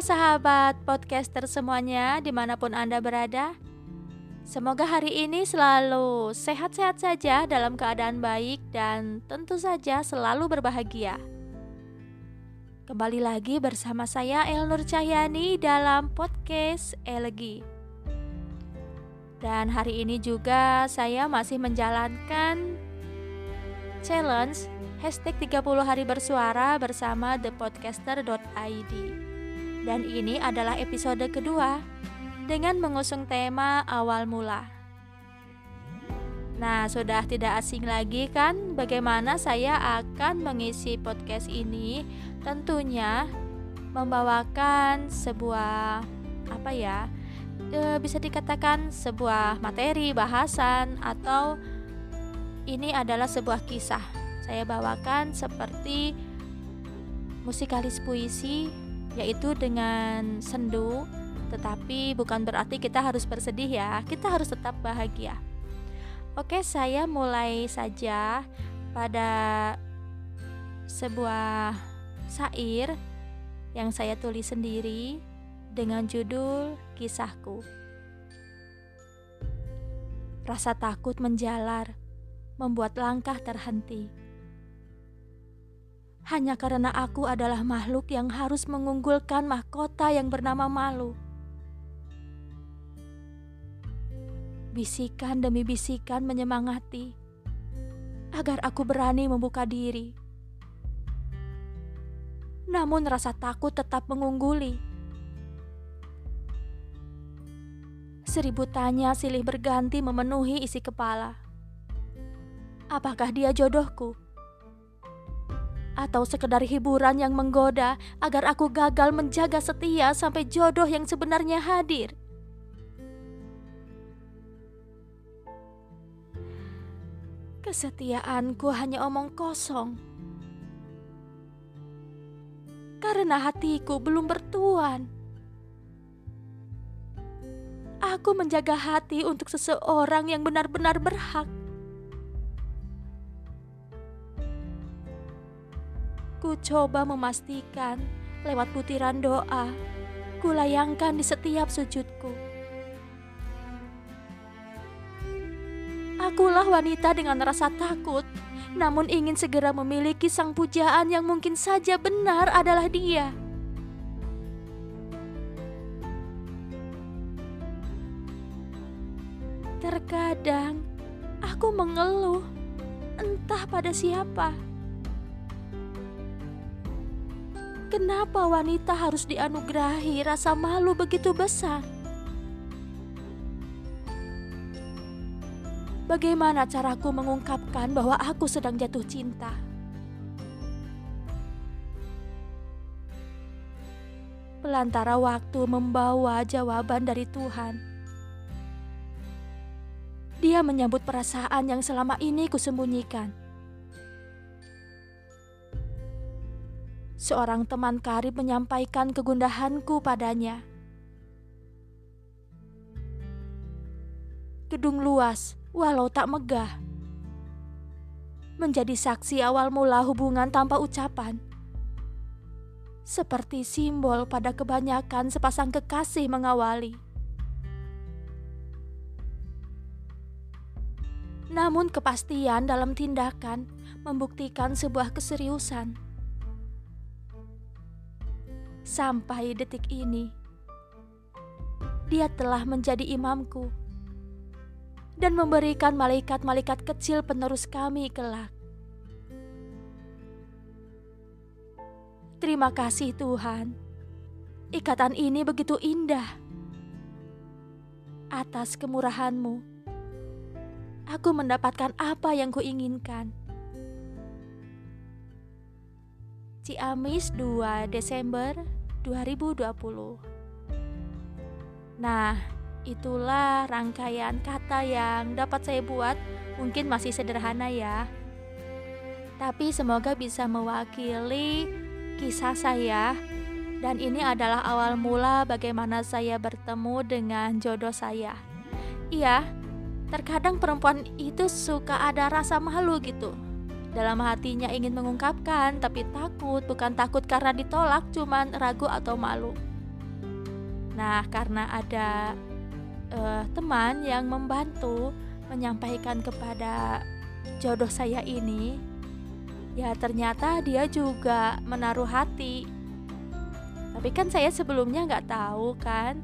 sahabat podcaster semuanya di mana pun Anda berada. Semoga hari ini selalu sehat-sehat saja dalam keadaan baik dan tentu saja selalu berbahagia. Kembali lagi bersama saya Elnur Cahyani dalam podcast Elegi Dan hari ini juga saya masih menjalankan challenge hashtag 30 hari bersuara bersama thepodcaster.id Dan ini adalah episode kedua dengan mengusung tema awal mula. Nah, sudah tidak asing lagi kan bagaimana saya akan mengisi podcast ini? Tentunya membawakan sebuah apa ya e, bisa dikatakan sebuah materi bahasan atau ini adalah sebuah kisah. Saya bawakan seperti musikalis puisi yaitu dengan sendu tetapi bukan berarti kita harus bersedih ya. Kita harus tetap bahagia. Oke saya mulai saja pada sebuah syair yang saya tulis sendiri dengan judul kisahku. Rasa takut menjalar membuat langkah terhenti hanya karena aku adalah makhluk yang harus mengunggulkan mahkota yang bernama malu. Bisikan demi bisikan menyemangati agar aku berani membuka diri. Namun rasa takut tetap mengungguli. Seribu tanya silih berganti memenuhi isi kepala. Apakah dia jodohku? Atau sekedar hiburan yang menggoda agar aku gagal menjaga setia sampai jodoh yang sebenarnya hadir. Kesetiaanku hanya omong kosong. Karena hatiku belum bertuan. Aku menjaga hati untuk seseorang yang benar-benar berhak Ku coba memastikan lewat butiran doa, ku layangkan di setiap sujudku. Akulah wanita dengan rasa takut, namun ingin segera memiliki sang pujaan yang mungkin saja benar adalah dia. Terkadang aku mengeluh, entah pada siapa. Kenapa wanita harus dianugerahi rasa malu begitu besar? Bagaimana caraku mengungkapkan bahwa aku sedang jatuh cinta? Pelantara waktu membawa jawaban dari Tuhan. Dia menyambut perasaan yang selama ini kusembunyikan. Seorang teman karib menyampaikan kegundahanku padanya. Gedung luas, walau tak megah, menjadi saksi awal mula hubungan tanpa ucapan. Seperti simbol pada kebanyakan sepasang kekasih mengawali. Namun kepastian dalam tindakan membuktikan sebuah keseriusan sampai detik ini. Dia telah menjadi imamku dan memberikan malaikat-malaikat kecil penerus kami kelak. Terima kasih Tuhan, ikatan ini begitu indah. Atas kemurahanmu, aku mendapatkan apa yang kuinginkan. Ciamis 2 Desember 2020. Nah, itulah rangkaian kata yang dapat saya buat. Mungkin masih sederhana ya. Tapi semoga bisa mewakili kisah saya dan ini adalah awal mula bagaimana saya bertemu dengan jodoh saya. Iya, terkadang perempuan itu suka ada rasa malu gitu dalam hatinya ingin mengungkapkan, tapi takut, bukan takut karena ditolak, cuman ragu atau malu. Nah, karena ada uh, teman yang membantu menyampaikan kepada jodoh saya ini, ya ternyata dia juga menaruh hati. Tapi kan saya sebelumnya nggak tahu kan,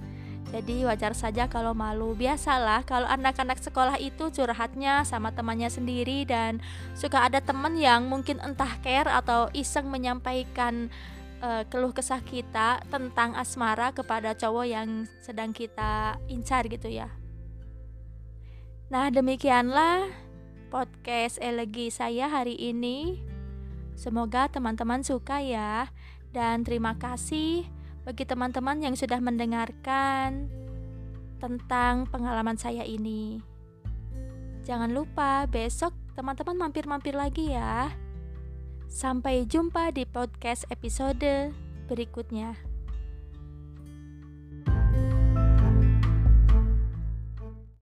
jadi wajar saja kalau malu. Biasalah kalau anak-anak sekolah itu curhatnya sama temannya sendiri dan suka ada teman yang mungkin entah care atau iseng menyampaikan uh, keluh kesah kita tentang asmara kepada cowok yang sedang kita incar gitu ya. Nah, demikianlah podcast elegi saya hari ini. Semoga teman-teman suka ya. Dan terima kasih bagi teman-teman yang sudah mendengarkan tentang pengalaman saya ini. Jangan lupa besok teman-teman mampir-mampir lagi ya. Sampai jumpa di podcast episode berikutnya.